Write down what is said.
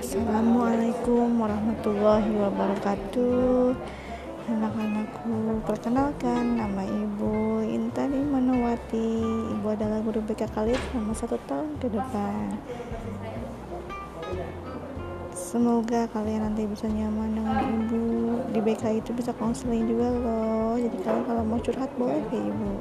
Assalamualaikum warahmatullahi wabarakatuh. Anak-anakku, perkenalkan nama Ibu Intan Imanawati. Ibu adalah guru BK kalian selama satu tahun ke depan. Semoga kalian nanti bisa nyaman dengan Ibu. Di BK itu bisa konseling juga loh. Jadi kalian kalau mau curhat boleh ke Ibu.